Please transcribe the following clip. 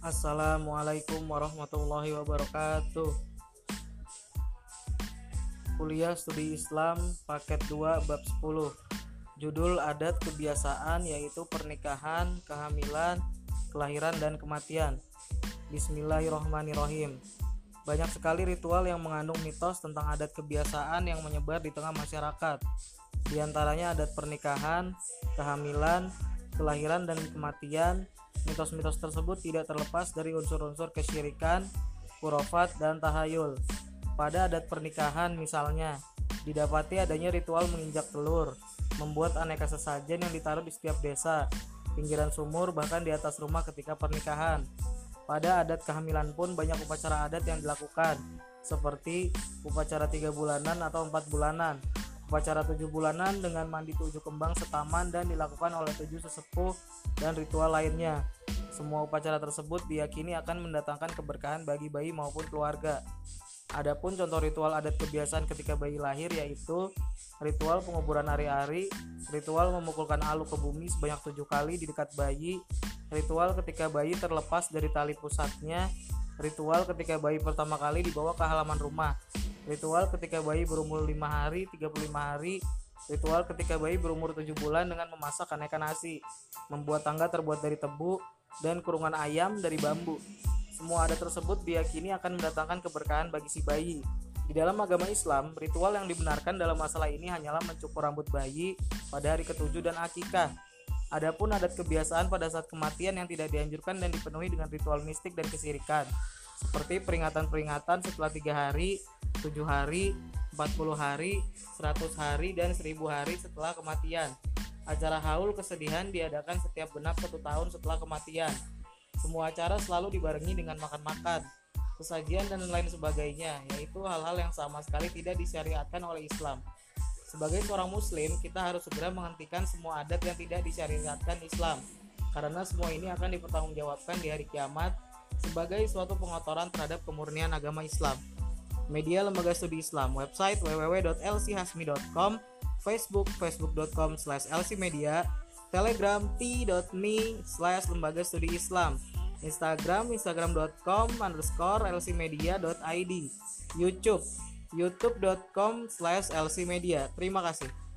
Assalamualaikum warahmatullahi wabarakatuh. Kuliah Studi Islam Paket 2 Bab 10 Judul Adat Kebiasaan yaitu Pernikahan, Kehamilan, Kelahiran, dan Kematian. Bismillahirrohmanirrohim Banyak sekali ritual yang mengandung mitos tentang adat kebiasaan yang menyebar di tengah masyarakat. Di antaranya adat pernikahan, kehamilan, kelahiran, dan kematian Mitos-mitos tersebut tidak terlepas dari unsur-unsur kesyirikan, kurofat, dan tahayul. Pada adat pernikahan misalnya, didapati adanya ritual menginjak telur, membuat aneka sesajen yang ditaruh di setiap desa, pinggiran sumur, bahkan di atas rumah ketika pernikahan. Pada adat kehamilan pun banyak upacara adat yang dilakukan, seperti upacara tiga bulanan atau empat bulanan, upacara tujuh bulanan dengan mandi tujuh kembang setaman dan dilakukan oleh tujuh sesepuh dan ritual lainnya. Semua upacara tersebut diyakini akan mendatangkan keberkahan bagi bayi maupun keluarga. Adapun contoh ritual adat kebiasaan ketika bayi lahir yaitu ritual penguburan hari-hari, ritual memukulkan alu ke bumi sebanyak tujuh kali di dekat bayi, ritual ketika bayi terlepas dari tali pusatnya, ritual ketika bayi pertama kali dibawa ke halaman rumah, Ritual ketika bayi berumur 5 hari, 35 hari. Ritual ketika bayi berumur 7 bulan dengan memasak aneka nasi. Membuat tangga terbuat dari tebu dan kurungan ayam dari bambu. Semua adat tersebut diyakini akan mendatangkan keberkahan bagi si bayi. Di dalam agama Islam, ritual yang dibenarkan dalam masalah ini hanyalah mencukur rambut bayi pada hari ketujuh dan akikah. Adapun adat kebiasaan pada saat kematian yang tidak dianjurkan dan dipenuhi dengan ritual mistik dan kesirikan, seperti peringatan-peringatan setelah tiga hari 7 hari, 40 hari, 100 hari, dan 1000 hari setelah kematian. Acara haul kesedihan diadakan setiap genap satu tahun setelah kematian. Semua acara selalu dibarengi dengan makan-makan, kesajian dan lain sebagainya, yaitu hal-hal yang sama sekali tidak disyariatkan oleh Islam. Sebagai seorang muslim, kita harus segera menghentikan semua adat yang tidak disyariatkan Islam, karena semua ini akan dipertanggungjawabkan di hari kiamat sebagai suatu pengotoran terhadap kemurnian agama Islam media lembaga studi Islam, website www.lchasmi.com, Facebook facebook.com slash lcmedia, Telegram t.me slash lembaga studi Islam, Instagram instagram.com underscore lcmedia.id, YouTube youtube.com slash lcmedia. Terima kasih.